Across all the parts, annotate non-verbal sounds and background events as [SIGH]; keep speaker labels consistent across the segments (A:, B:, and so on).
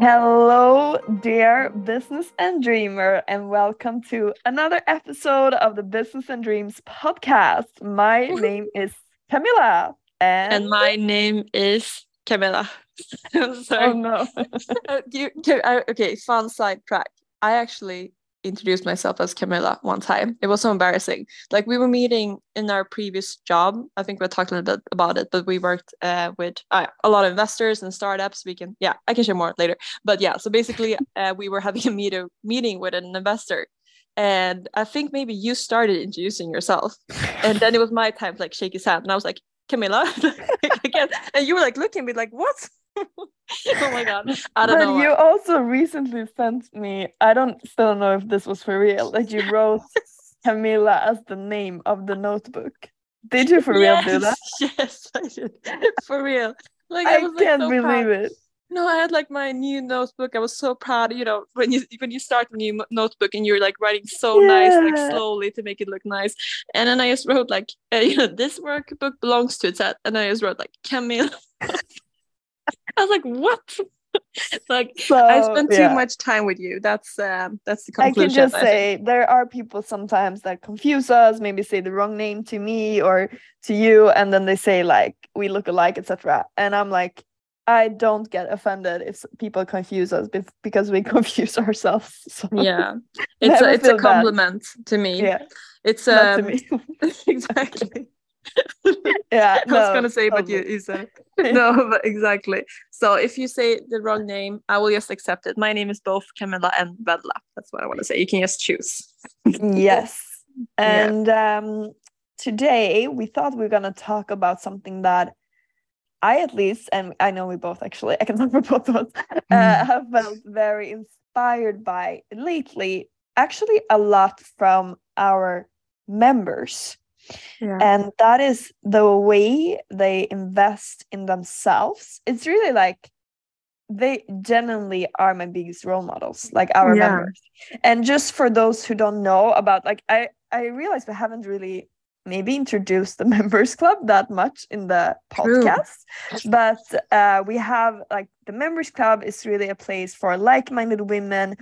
A: Hello, dear business and dreamer, and welcome to another episode of the Business and Dreams podcast. My name is Camilla, and,
B: And my name is Camilla. [LAUGHS]
A: oh
B: Sorry.
A: no, [LAUGHS]
B: Uh, you, uh, okay, fun sidetrack. I actually introduced myself as Camilla one time. It was so embarrassing. Like we were meeting in our previous job. I think we talked a little bit about it, but we worked uh, with uh, a lot of investors and startups. We can, yeah, I can share more later. But yeah, so basically, [LAUGHS] uh, we were having a meet- meeting with an investor. And I think maybe you started introducing yourself. And then it was my time to like shake his hand. And I was like, Camilla. [LAUGHS] And you were like looking at me like, what? [LAUGHS] oh my god. I don't
A: but
B: know.
A: you
B: why.
A: also recently sent me. I don't still know if this was for real. That you wrote [LAUGHS] Camilla as the name of the notebook. Did you for real do that? [LAUGHS]
B: Yes, I did. For real. Like
A: I
B: I was like
A: can't
B: so
A: believe
B: proud.
A: it.
B: No, I had like my new notebook. I was so proud, you know, when you when you start a new notebook and you're like writing so nice, like slowly to make it look nice. And then I just wrote like, uh, you know, this workbook belongs to Ted, and I just wrote like Camille. I was like, what? [LAUGHS] like
A: So
B: I spent too
A: yeah.
B: much time with you. That's um that's the
A: I can just
B: I
A: say there are people sometimes that confuse us, maybe say the wrong name to me or to you, and then they say like we look alike, etc. And I'm like, I don't get offended if people confuse us because we [LAUGHS] confuse ourselves. [LAUGHS] So
B: Yeah, it's a, it's a
A: feel bad.
B: compliment to me.
A: yeah,
B: It's um
A: me.
B: exactly.
A: yeah,
B: I was
A: no,
B: gonna say, but you,
A: totally.
B: you said it. [LAUGHS] no, but exactly. So if you say the wrong name, I will just accept it. My name is both Camilla and Vedla. That's what I want to say. You can just choose. [LAUGHS]
A: Yes.
B: Yeah.
A: And um, today we thought we are going to talk about something that I, at least, and I know we both actually, I can [LAUGHS] talk for both of us, uh,
B: Mm.
A: have felt very inspired by lately, actually, a lot from our members.
B: Yeah.
A: And that is the way they invest in themselves. It's really like they genuinely are my biggest role models, like our
B: Yeah.
A: members. And just for those who don't know about like I I realize we haven't really maybe introduced the [LAUGHS] members club that much in the
B: True.
A: podcast but uh, we have like the members club is really a place for like-minded women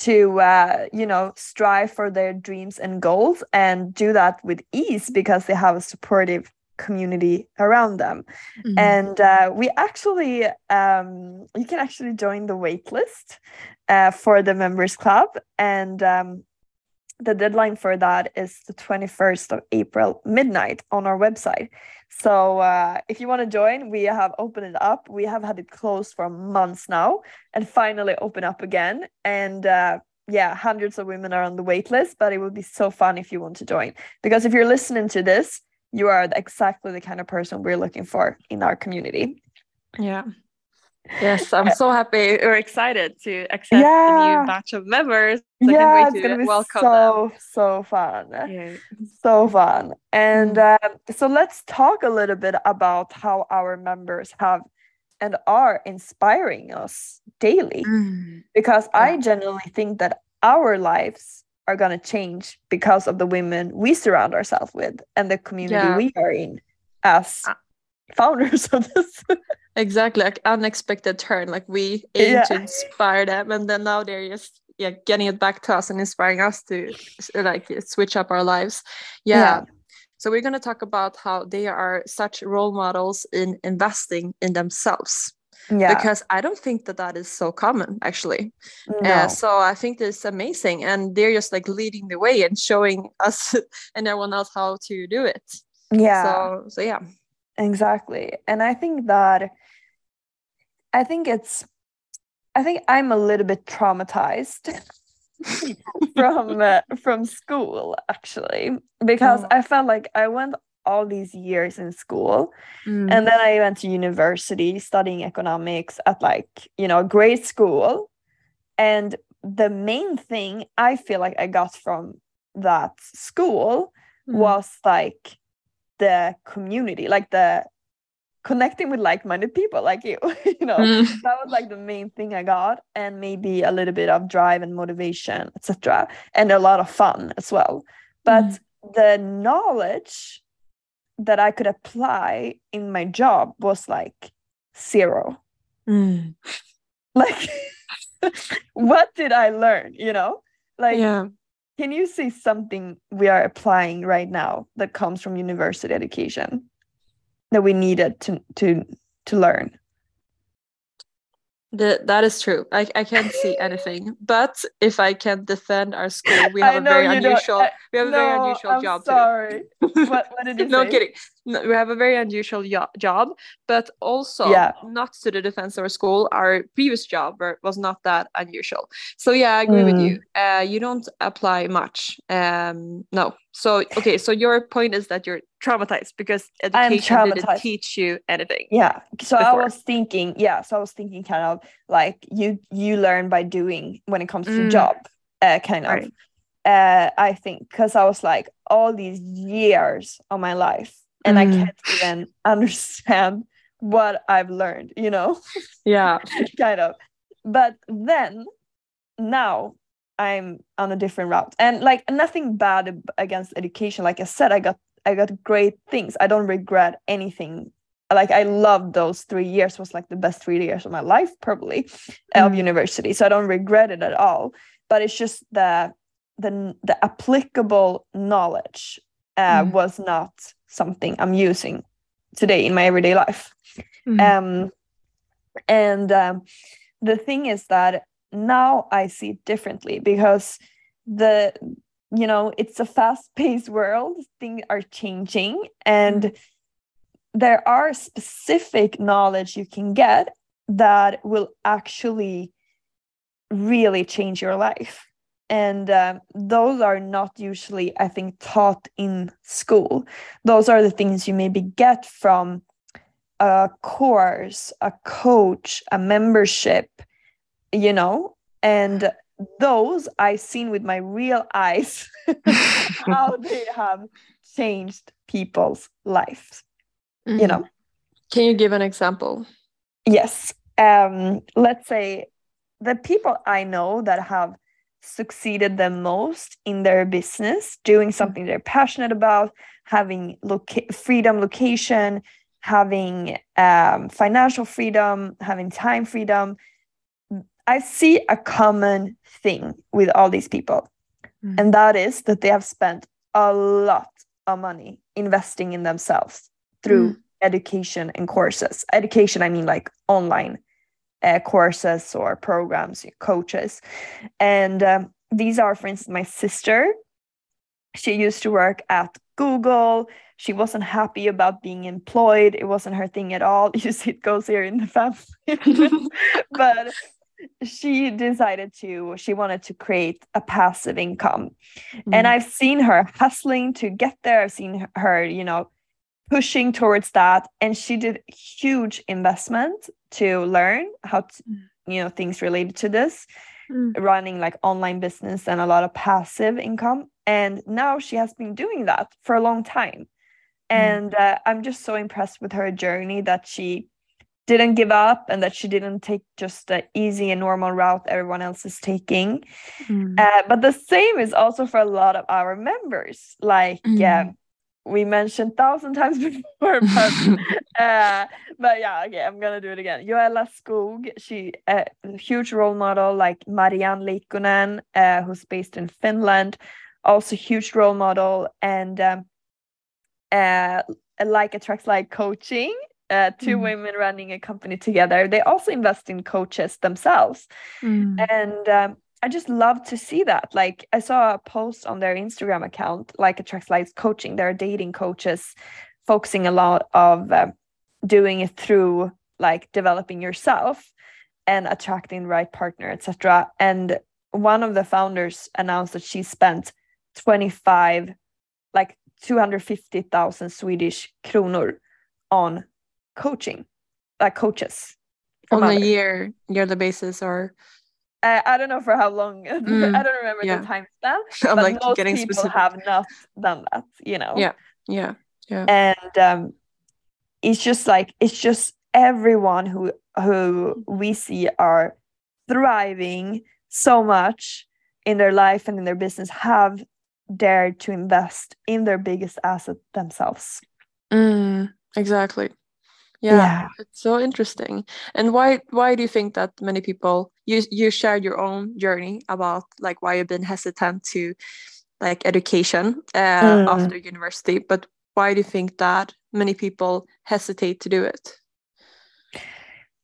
A: to uh, you know strive for their dreams and goals and do that with ease because they have a supportive community around them.
B: Mhm.
A: and uh, we actually um, you can actually join the waitlist uh, for the members club. And um, the deadline for that is the 21st of april midnight on our website so uh, if you want to join we have opened it up. We have had it closed for months now and finally open up again. And uh, yeah hundreds of women are on the wait list but it would be so fun if you want to join. Because if you're listening to this you are exactly the kind of person we're looking for in our community.
B: Yeah. Yes, I'm so happy We're excited to accept a
A: Yeah.
B: new batch of members. I
A: yeah it's gonna be
B: welcome
A: so so fun.
B: Yeah.
A: so fun and uh, so let's talk a little bit about how our members have and are inspiring us daily
B: Mm.
A: because i
B: Yeah.
A: genuinely think that our lives are going to change because of the women we surround ourselves with and the community
B: Yeah.
A: we are in as
B: Uh,
A: founders of this [LAUGHS]
B: Exactly, like unexpected turn. Like we aim
A: Yeah.
B: to inspire them, and then now they're just yeah getting it back to us and inspiring us to like switch up our lives. Yeah.
A: Yeah.
B: So we're gonna talk about how they are such role models in investing in themselves
A: yeah
B: because I don't think that that is so common actually.
A: no.
B: Uh, so I think this amazing, and they're just like leading the way and showing us [LAUGHS] and everyone else how to do it.
A: yeah
B: So so yeah.
A: Exactly. And I think that I think it's I think I'm a little bit traumatized [LAUGHS] from uh, from school actually because
B: Oh.
A: I felt like I went all these years in school
B: Mm.
A: and then I went to university studying economics at like, you know, great school and the main thing I feel like I got from that school
B: Mm.
A: was like the community, like the connecting with like-minded people like you [LAUGHS] you know
B: Mm.
A: that was like the main thing i got and maybe a little bit of drive and motivation etc and a lot of fun as well but
B: Mm.
A: the knowledge that i could apply in my job was like zero
B: Mm.
A: like [LAUGHS] what did i learn you know like
B: yeah
A: can you see something we are applying right now that comes from university education that we needed to to to learn
B: The, that is true. I, I can't [LAUGHS] see anything. But if I can defend our school, we have
A: I
B: a very unusual
A: I-
B: we have a very unusual
A: I'm
B: job
A: sorry what, what did [LAUGHS] you
B: no
A: say
B: kidding no, we have a very unusual job but also
A: Yeah.
B: not to the defense of our school our previous job was not that unusual so yeah i agree with
A: Mm.
B: you uh, you don't apply much um no so okay so your point is that you're traumatized because education didn't teach you anything
A: yeah so i was thinking yeah so i was thinking kind of like you you learn by doing when it comes to
B: Mm.
A: job uh, kind of
B: Right.
A: uh i think because i was like all these years of my life and i
B: Mm.
A: can't even understand what i've learned you know?
B: Yeah. [LAUGHS]
A: Kind of. But then now i'm on a different route. And like nothing bad against education. Like i said i got i got great things. I don't regret anything. Like i love those three years. Was like the best three years of my life probably of
B: Mm.
A: university. So i don't regret it at all. But it's just the the, the applicable knowledge uh,
B: Mm.
A: was not something i'm using today in my everyday life.
B: Mm.
A: um and um, the thing is that now i see it differently because the you know it's a fast paced world things are changing and there are specific knowledge you can get that will actually really change your life and um, those are not usually i think taught in school those are the things you maybe get from a course, a coach, a membership, you know, and those I've seen with my real eyes [LAUGHS] how [LAUGHS] they have changed people's lives, you
B: Mm.
A: know.
B: can you give an example
A: Yes. Um, let's say the people I know that have succeeded the most in their business, doing something they're passionate about, having loca- freedom location, having um, financial freedom, having time freedom. I see a common thing with all these people,
B: Mm.
A: and that is that they have spent a lot of money investing in themselves through education and courses. Education, I mean like online uh, courses or programs, coaches. And um, these are, for instance, my sister. She used to work at Google. She wasn't happy about being employed. It wasn't her thing at all. [LAUGHS] You see, it goes here in the family. [LAUGHS] but she decided to, she wanted to create a passive income. And
B: Mm.
A: I've seen her hustling to get there. I've seen her, you know, pushing towards that. And she did huge investment to learn how to,
B: Mm.
A: you know, things related to this,
B: Mm.
A: running like online business and a lot of passive income. And now she has been doing that for a long time. And uh, I'm just so impressed with her journey that she didn't give up and that she didn't take just the easy and normal route everyone else is taking.
B: Mm.
A: Uh, but the same is also for a lot of our members. Like
B: Mm.
A: um, we mentioned thousand times [LAUGHS] before, but, [LAUGHS] uh, but yeah, okay, I'm gonna do it again. Joella Skog, she uh, a huge role model, like Marianne Leikkonen, uh, who's based in Finland, also huge role model, and um, uh, like attracts like coaching. Uh, two
B: Mm.
A: women running a company together. They also invest in coaches themselves
B: Mm.
A: and um, I just love to see that. Like I saw a post on their Instagram account, like Attracts Lives Coaching. They're dating coaches, focusing a lot of um, doing it through like developing yourself and attracting the right partner, etc. And one of the founders announced that she spent 25, like 250,000 Swedish kronor on coaching, like coaches.
B: on a year yearly basis or
A: Uh, I don't know for how long. [LAUGHS]
B: Mm,
A: I don't remember
B: yeah.
A: the time span. [LAUGHS]
B: I'm
A: but
B: like
A: most
B: getting
A: people
B: specific.
A: have not done that, you know.
B: Yeah. Yeah. Yeah.
A: And um, it's just like it's just everyone who who we see are thriving so much in their life and in their business have dared to invest in their biggest asset themselves.
B: Mm, exactly. Yeah,
A: Yeah.
B: it's so interesting. And why why do you think that many people you you shared your own journey about like why you've been hesitant to like education uh,
A: Mm.
B: after university, but why do you think that many people hesitate to do it?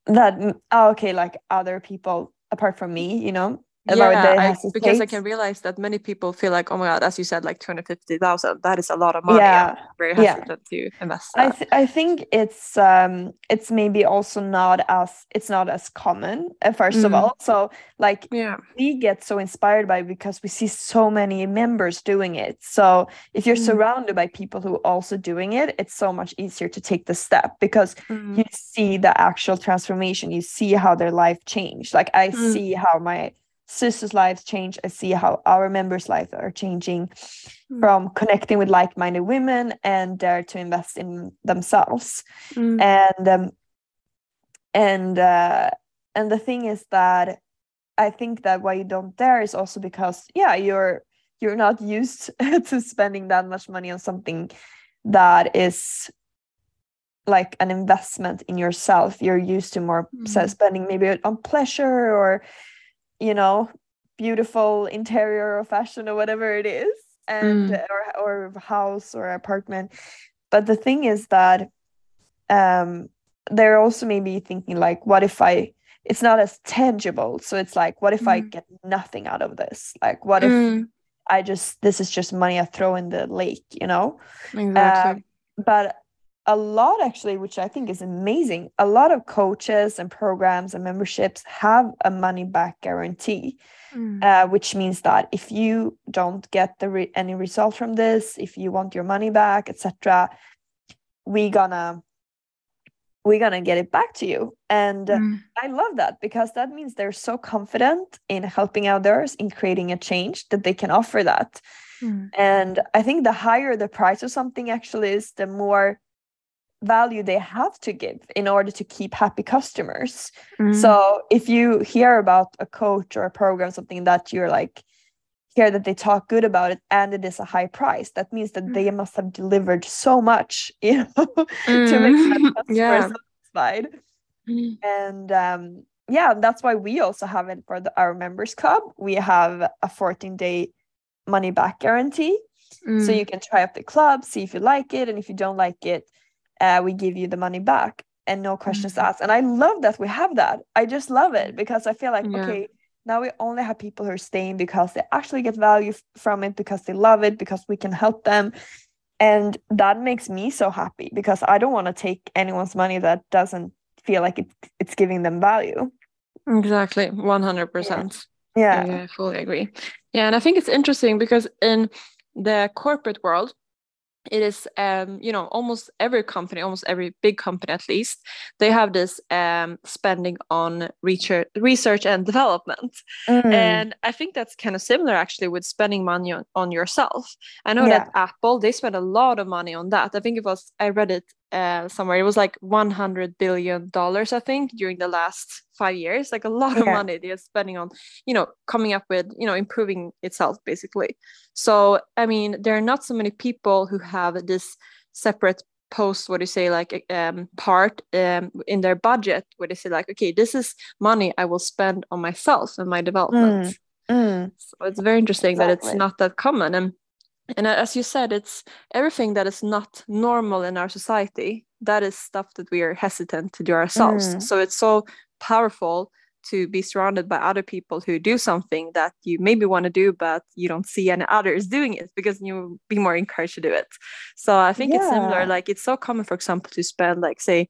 A: That oh, okay, like other people apart from me, you know, about
B: Yeah, I because I can realize that many people feel like, oh my God, as you said, like 250,000, that is a lot of money.
A: Yeah,
B: I'm very
A: yeah.
B: to invest
A: I th- I think it's um it's maybe also not as it's not as common uh, first of
B: Mm.
A: all. So like
B: Yeah.
A: we get so inspired by because we see so many members doing it. So if you're
B: Mm.
A: surrounded by people who are also doing it, it's so much easier to take the step because
B: Mm.
A: you see the actual transformation. You see how their life changed. Like I
B: Mm.
A: see how my sister's lives change. I see how our members' lives are changing
B: Mm.
A: from connecting with like-minded women and dare to invest in themselves
B: Mm.
A: and um, and uh, and the thing is that I think that why you don't dare is also because yeah you're you're not used [LAUGHS] to spending that much money on something that is like an investment in yourself you're used to more
B: Mhm.
A: spending maybe on pleasure or you know beautiful interior or fashion or whatever it is and
B: Mm.
A: or or house or apartment but the thing is that um they're also maybe thinking like what if i it's not as tangible so it's like what if i
B: Mm.
A: get nothing out of this like what if
B: Mm.
A: i just this is just money i throw in the lake you know
B: Exactly.
A: but a lot actually which i think is amazing a lot of coaches and programs and memberships have a money back guarantee
B: Mm.
A: uh, which means that if you don't get the re- any result from this if you want your money back etc we gonna we're gonna get it back to you and
B: Mm.
A: i love that because that means they're so confident in helping others in creating a change that they can offer that
B: Mm.
A: and i think the higher the price of something actually is the more value they have to give in order to keep happy customers
B: Mm.
A: so if you hear about a coach or a program something that you're like hear that they talk good about it and it is a high price that means that they must have delivered so much [LAUGHS] you know to make that
B: Mm.
A: customer
B: Yeah.
A: satisfied
B: Mm.
A: and um, yeah that's why we also have it for the, our members club we have a 14 day money back guarantee so
B: Mm.
A: you can try out the club see if you like it and if you don't like it uh, we give you the money back and no questions
B: Mhm.
A: asked and i love that we have that i just love it because i feel like
B: Yeah.
A: okay now we only have people who are staying because they actually get value f- from it because they love it because we can help them and that makes me so happy because i don't want to take anyone's money that doesn't feel like it, it's giving them value
B: Exactly. 100%.
A: yeah
B: Yeah, I fully agree. Yeah, and I think it's interesting because in the corporate world, it is um, you know, almost every company, almost every big company at least, they have this um spending on research research and development.
A: Mm,
B: And I think that's kind of similar actually with spending money on, on yourself. I know
A: Yeah.
B: that Apple, they spend a lot of money on that. I think it was, I read it uh, somewhere, it was like $100 billion, I think, during the last five years. Like a lot of
A: Yeah.
B: money they're spending on, you know, coming up with, you know, improving itself basically. So, I mean, there are not so many people who have this separate post what do you say like um part um in their budget where they say like okay this is money i will spend on myself and my development
A: mm,
B: so it's very interesting that it's not that common and and as you said it's everything that is not normal in our society that is stuff that we are hesitant to do ourselves.
A: Mm.
B: so it's so powerful to be surrounded by other people who do something that you maybe want to do but you don't see any others doing it because you'll be more encouraged to do it. So i think it's similar like it's so common for example to spend like say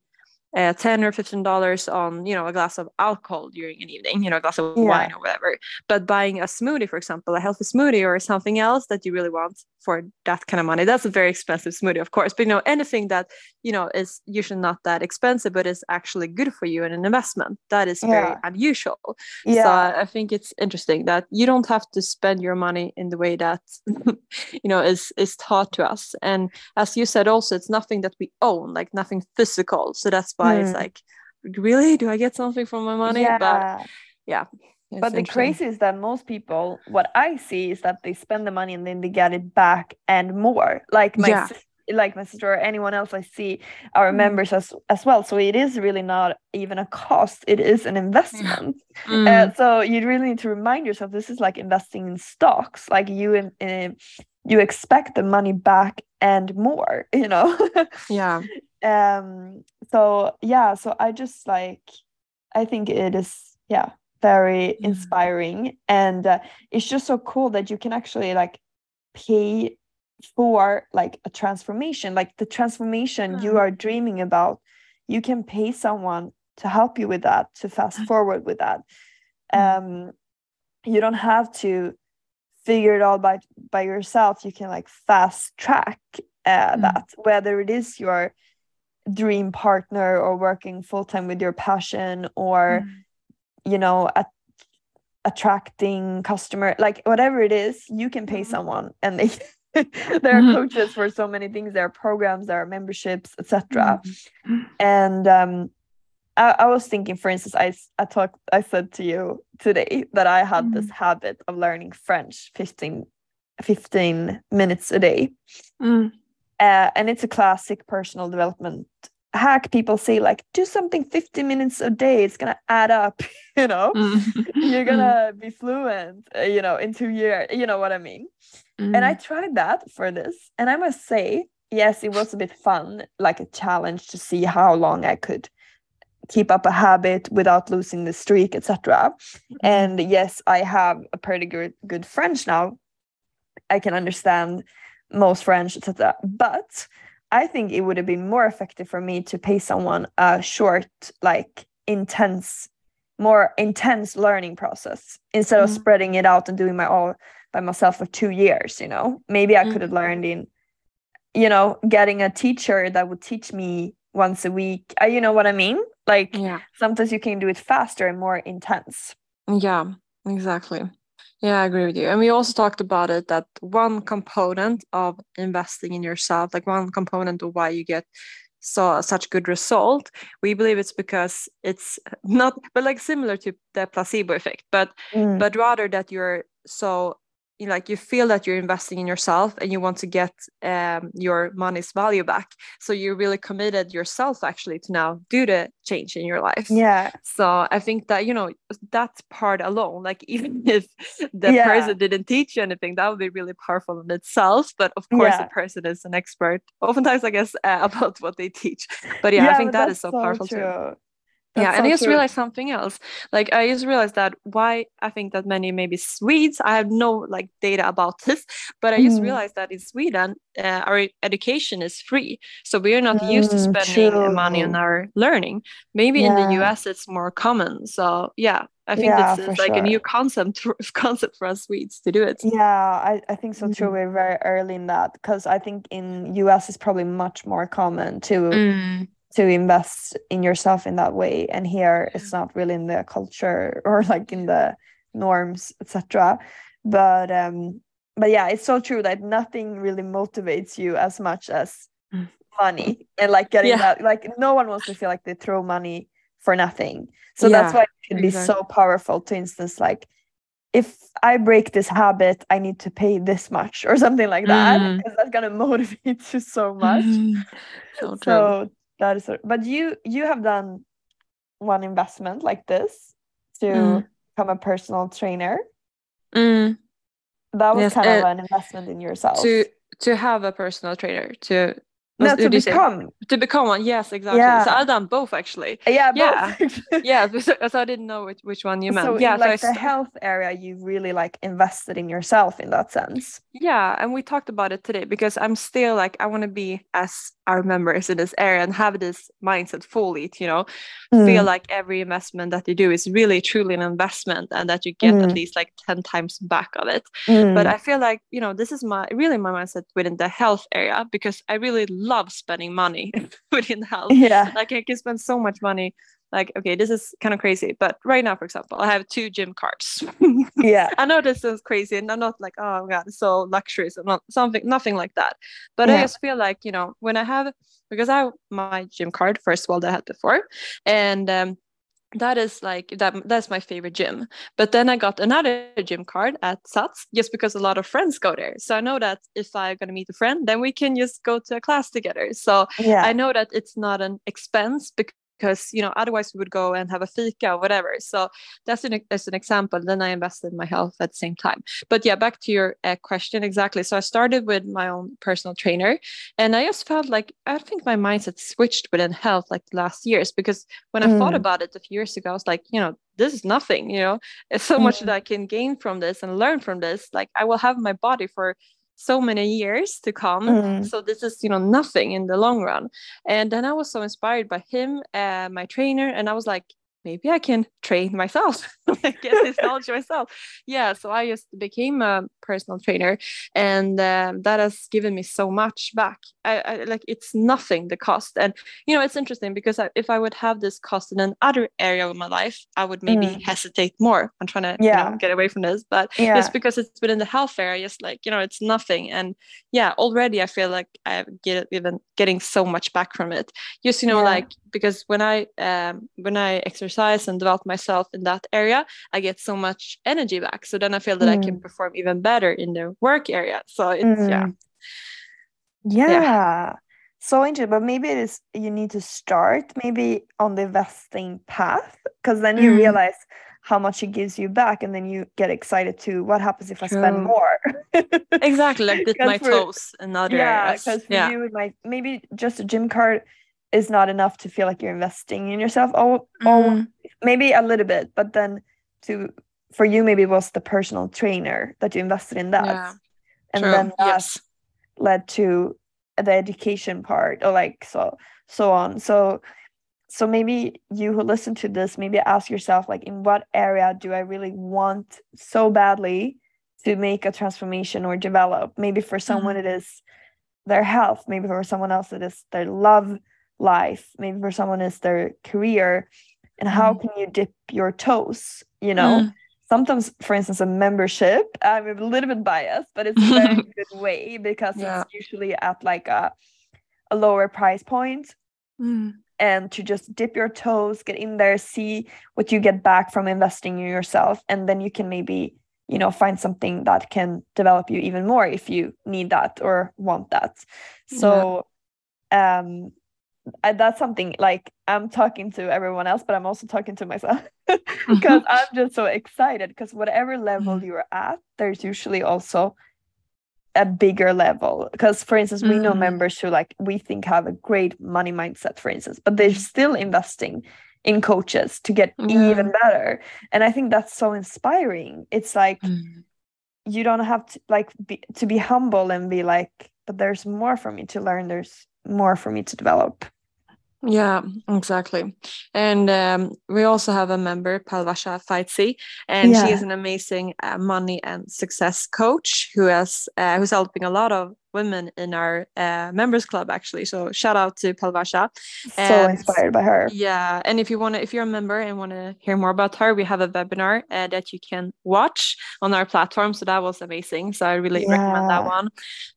B: uh, 10 or 15 dollars on you know a glass of alcohol during an evening you know a glass of
A: Yeah.
B: wine or whatever but buying a smoothie for example a healthy smoothie or something else that you really want for that kind of money that's a very expensive smoothie of course but you know anything that you know is usually not that expensive but is actually good for you and an investment that is very
A: Yeah.
B: unusual so I think it's interesting that you don't have to spend your money in the way that [LAUGHS] you know is is taught to us. And as you said, also it's nothing that we own, like nothing physical. So that's why it's
A: Mm.
B: like, really, do I get something for my money? But
A: yeah
B: yeah,
A: but the crazy is that most people what i see is that they spend the money and then they get it back and more like my
B: Yeah.
A: like my sister or anyone else I see our
B: Mm.
A: members as as well. So it is really not even a cost; it is an investment. [LAUGHS]
B: Mm.
A: Uh, so you really need to remind yourself this is like investing in stocks. Like you in you expect the money back and more. [LAUGHS] You know.
B: yeah.
A: Um. So yeah. So I just like, I think it is yeah very
B: Yeah.
A: inspiring and uh, it's just so cool that you can actually like pay for like a transformation like the transformation you
B: Mm.
A: are dreaming about you can pay someone to help you with that to fast forward with that
B: Mm.
A: um you don't have to figure it all by by yourself you can like fast track uh,
B: Mm.
A: that whether it is your dream partner or working full time with your passion or
B: Mm.
A: you know at attracting customer like whatever it is you can pay
B: Mhm.
A: someone and they [LAUGHS] there are
B: Mhm.
A: coaches for so many things there are programs there are memberships etc
B: Mm.
A: and um I, I was thinking for instance I, I talked i said to you today that i had this habit of learning french 15 15 minutes a day
B: Mm.
A: Uh, and it's a classic personal development hack. People say like do something 50 minutes a day. It's gonna add up [LAUGHS] you know?
B: Mm.
A: you're [LAUGHS] gonna be fluent uh, you know in two years you know what i mean? And i
B: Mm.
A: tried that for this and i must say yes it was a bit fun like a challenge to see how long i could keep up a habit without losing the streak etc and yes i have a pretty good good french now. I can understand most french etc but i think it would have been more effective for me to pay someone a short like intense more intense learning process instead of
B: Mm.
A: spreading it out and doing my all by myself for two years you know maybe i could have
B: Mm.
A: learned in you know getting a teacher that would teach me once a week uh, you know what i mean like
B: yeah.
A: sometimes you can do it faster and more intense
B: Yeah, exactly. Yeah, I agree with you. And we also talked about it that one component of investing in yourself, like one component of why you get so such good result, we believe it's because it's [LAUGHS] not, but like similar to the placebo effect, but
A: Mm,
B: but rather that you're so you like you feel that you're investing in yourself and you want to get um, your money's value back. So you're really committed yourself actually to now do the change in your life.
A: Yeah.
B: So i think that you know that part alone like [LAUGHS] even if the
A: Yeah.
B: person didn't teach you anything that would be really powerful in itself. But of course
A: Yeah.
B: the person is an expert oftentimes i guess uh, [LAUGHS] about what they teach. But yeah, i think that is
A: that's
B: so powerful too
A: true.
B: yeah,
A: That's
B: and I just
A: true.
B: realized something else. Like I just realized that why I think that many maybe Swedes, I have no like data about [LAUGHS] this, but I just
A: Mm.
B: realized that in Sweden, uh, our education is free, so we are not used to
A: Mm,
B: spending money on our learning. Maybe in the US it's more common. So yeah, I think
A: Yeah,
B: this is like a new concept [LAUGHS] concept for us Swedes to do it.
A: Yeah, I, I think so too.
B: Mm.
A: We're very early in that because I think in US it's probably much more common to
B: Mm.
A: To invest in yourself in that way. And here it's not really in the culture [LAUGHS] or like in the norms, etc. But um but yeah, it's so true that nothing really motivates you as much as
B: Mm.
A: money and like getting
B: Yeah.
A: that like no one wants to feel like they throw money for nothing. So that's why it can be
B: exactly.
A: so powerful. To instance, like if I break this habit, I need to pay this much or something like that
B: Mm.
A: because that's gonna [LAUGHS] motivate you so much.
B: so true.
A: So that is but you you have done one investment like this to
B: Mm.
A: become a personal trainer.
B: Mm.
A: That was
B: Yes,
A: kind of
B: uh,
A: an investment in yourself.
B: To to have a personal trainer to
A: no, to become.
B: to become one yes exactly
A: Yeah.
B: so i've done both actually
A: Yeah,
B: Yeah.
A: both.
B: yeah [LAUGHS] [LAUGHS] so, so i didn't know which, which one you meant
A: so
B: yeah
A: in
B: so
A: like the
B: st-
A: health area, you really like invested in yourself in that sense.
B: yeah and we talked about it today because i'm still like i want to be as our members in this area and have this mindset fully you know feel
A: Mm,
B: like every investment that you do is really truly an investment and that you get
A: Mm.
B: at least like 10 times back of it
A: mm,
B: but i feel like you know this is my really my mindset within the health area because i really love spending money [LAUGHS] within health
A: yeah,
B: like I can spend so much money. Like, okay, this is kind of crazy, but right now, for example, I have two gym cards. [LAUGHS]
A: yeah, [LAUGHS]
B: I know this sounds crazy, and I'm not like, oh my god, it's so luxurious, and not something, nothing like that. But I just feel like you know when I have because I have my gym card first of all that I had before, and um, that is like that that's my favorite gym. But then i got another gym card at sats just because a lot of friends go there. So i know that if i'm going to meet a friend then we can just go to a class together. So
A: yeah.
B: I know that it's not an expense because because you know otherwise we would go and have a fika or whatever. So that's an that's an example then i invested in my health at the same time. But yeah back to your uh, question exactly. So i started with my own personal trainer and i just felt like i think my mindset switched within health like the last years because when i thought
A: Mm.
B: about it a few years ago i was like you know this is nothing you know? It's so much that i can gain from this and learn from this. Like i will have my body for so many years to come
A: Mm.
B: so this is you know nothing in the long run and then I was so inspired by him, uh, my trainer, and I was like, maybe I can train myself, [LAUGHS] get this [LAUGHS] knowledge myself. Yeah, so I just became a personal trainer, and um, that has given me so much back. I, I like it's nothing the cost, and you know it's interesting because I, if I would have this cost in another area of my life, I would maybe
A: Mm.
B: hesitate more. I'm trying to you know, get away from this, but
A: yeah
B: it's because it's within the health area. Just like you know, it's nothing, and yeah, already I feel like I get even getting so much back from it. Just you know,
A: Yeah.
B: like because when I um when I exercise and develop myself in that area, I get so much energy back. So then I feel that I can
A: Mm.
B: perform even better in the work area. So it's yeah,
A: Mm. Yeah. So interesting, but maybe it is you need to start maybe on the vesting path because then you
B: Mm.
A: realize how much it gives you back and then you get excited to what happens if I spend more.
B: exactly like dip [LAUGHS] my
A: for-
B: toes in other
A: Yeah,
B: areas.
A: because
B: Yeah.
A: you it might maybe just a gym card is not enough to feel like you're investing in yourself. Oh, oh
B: Mm.
A: maybe a little bit, but then to for you maybe it was the personal trainer that you invested in that.
B: Yeah.
A: And
B: True.
A: then that
B: yes.
A: led to the education part or like so so on so so maybe you who listen to this maybe ask yourself like in what area do i really want so badly to make a transformation or develop maybe for someone it is their health maybe for someone else it is their love life maybe for someone is their career and how
B: Mhm.
A: can you dip your toes you know
B: Mm.
A: sometimes for instance a membership [LAUGHS] i'm a little bit biased but it's a very [LAUGHS] good way because
B: Yeah.
A: it's usually at like a, a lower price point
B: Mm.
A: and to just dip your toes get in there see what you get back from investing in yourself and then you can maybe you know find something that can develop you even more if you need that or want that so um I, that's something like i'm talking to everyone else but i'm also talking to myself [LAUGHS] [LAUGHS] because i'm just so excited because whatever level
B: Mm.
A: you're at there's usually also a bigger level because for instance we know
B: Mm.
A: members who like we think have a great money mindset for instance but they're still investing in coaches to get
B: Yeah.
A: even better and i think that's so inspiring it's like
B: Mm.
A: you don't have to like be to be humble and be like but there's more for me to learn there's more for me to develop
B: Yeah, exactly. And um, we also have a member, Palvasha Faitsi, and she is an amazing uh, money and success coach who has uh, who's helping a lot of women in our uh, members club actually. So shout out to Palvasha.
A: so inspired by her
B: Yeah, and if you want to, if you're a member and want to hear more about her, we have a webinar uh, that you can watch on our platform. So that was amazing. So I really recommend that one.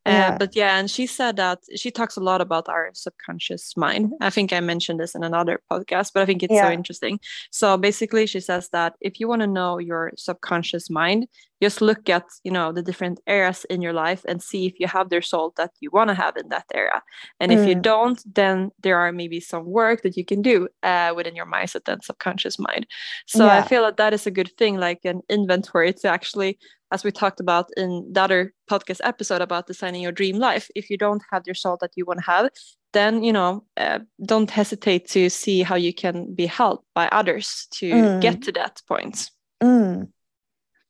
B: Uh,
A: Yeah.
B: But yeah, and she said that she talks a lot about our subconscious mind. I think I mentioned this in another podcast, but I think it's so interesting. So basically, she says that if you want to know your subconscious mind, just look at you know the different areas in your life and see if you have the result that you want to have in that area. And if you
A: Mm.
B: don't, then there are maybe some work that you can do uh, within your mindset and subconscious mind. So I feel that that is a good thing, like an inventory to actually, as we talked about in the other podcast episode about designing your dream life. If you don't have the result that you want to have, then you know, uh, don't hesitate to see how you can be helped by others to
A: Mm.
B: get to that point.
A: Mm.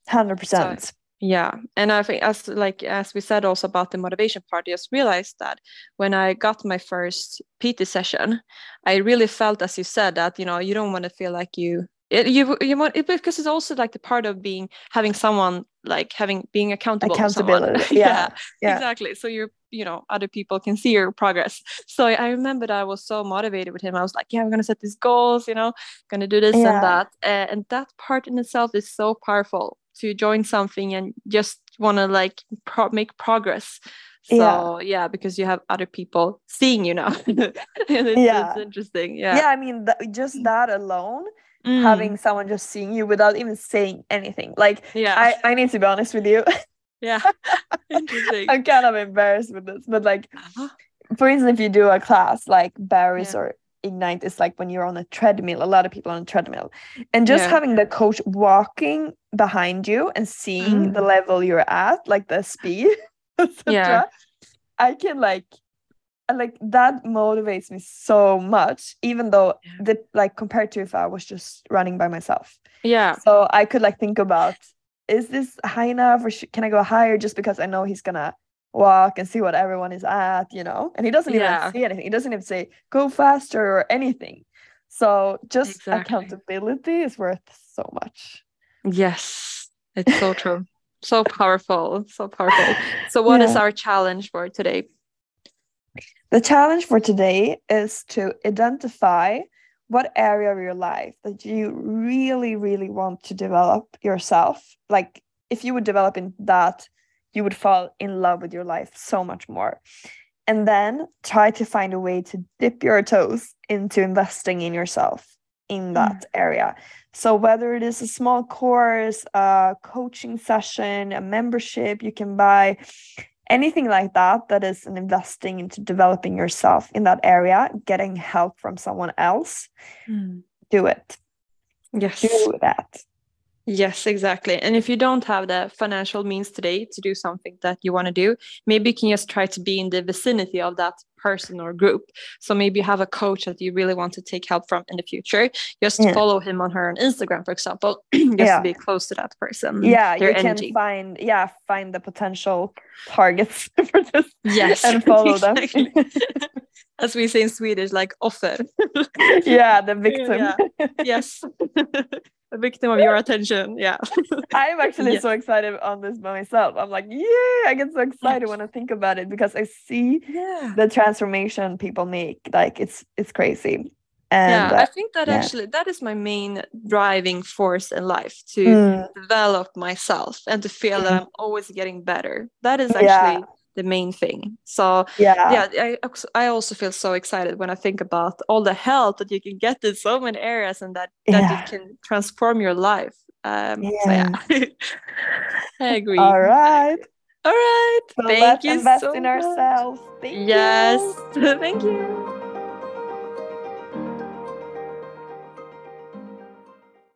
A: 100%.
B: Yeah, and I think as like as we said also about the motivation part, I just realized that when I got my first PT session, I really felt, as you said, that you know you don't want to feel like you it, you you want it because it's also like the part of being having someone like having being accountable.
A: Accountability. [LAUGHS] Yeah. yeah.
B: exactly. So you're you know other people can see your progress. So I, remember that I was so motivated with him. I was like, yeah, I'm gonna set these goals. You know, gonna do this
A: Yeah.
B: and that, uh, and that part in itself is so powerful to join something and just want to like pro- make progress. So
A: Yeah.
B: yeah. because you have other people seeing you now. [LAUGHS] it's,
A: Yeah.
B: it's interesting. Yeah.
A: yeah i mean th- just that alone
B: Mm.
A: having someone just seeing you without even saying anything. Like
B: yeah
A: I, I need to be honest with you. [LAUGHS]
B: yeah interesting
A: I'm kind of embarrassed with this, but like
B: Uh-huh.
A: for instance, if you do a class like Barry's
B: Yeah.
A: or Ignite, is like when you're on a treadmill, a lot of people on a treadmill, and just
B: Yeah.
A: having the coach walking behind you and seeing
B: Mm.
A: the level you're at, like the speed, [LAUGHS] etc.
B: Yeah.
A: I can like, like that motivates me so much, even though the like compared to if I was just running by myself.
B: yeah
A: So I could like think about, is this high enough or can I go higher just because I know he's gonna walk and see what everyone is at, you know? And he doesn't even see anything. He doesn't even say go faster or anything. So just
B: Exactly.
A: accountability is worth so much.
B: Yes, it's so true. So [LAUGHS] powerful, so powerful. So, what is
A: Yeah.
B: our challenge for today?
A: The challenge for today is to identify what area of your life that you really, really want to develop yourself. Like if you would develop in that, you would fall in love with your life so much more. And then try to find a way to dip your toes into investing in yourself in mm. that area. So whether it is a small course, a coaching session, a membership you can buy, anything like that that is an investing into developing yourself in that area getting help from someone else mm. do it
B: Yes.
A: do that
B: Yes, exactly. And if you don't have the financial means today to do something that you want to do, maybe you can just try to be in the vicinity of that person or group. So maybe you have a coach that you really want to take help from in the future. Just
A: Yeah.
B: follow him on her on Instagram, for example, [CLEARS THROAT] just
A: Yeah.
B: to be close to that person.
A: yeah you can
B: energy.
A: find yeah find the potential targets [LAUGHS] for this
B: Yes.
A: and follow them. [LAUGHS] [LAUGHS]
B: As we say in Swedish, like offer.
A: yeah the victim
B: Yeah. yes. A victim of your attention. Yeah. [LAUGHS]
A: i'm actually
B: Yes.
A: so excited on this by myself i'm like yeah i get so excited when i think about it because i see
B: Yeah.
A: the transformation people make like it's it's crazy and
B: yeah, I
A: uh,
B: think that
A: yeah.
B: actually that is my main driving force in life to
A: mm,
B: develop myself and to feel that
A: Mm.
B: I'm always getting better. That is
A: Yeah.
B: actually the main thing. So
A: yeah
B: yeah, I I also feel so excited when I think about all the help that you can get in so many areas and that that
A: Yeah.
B: it can transform your life. Um, So yeah, [LAUGHS] I agree.
A: all right
B: All right.
A: so
B: Thank
A: let's
B: you
A: invest
B: so
A: in
B: much.
A: ourselves Thank you.
B: Yes. [LAUGHS] Thank you.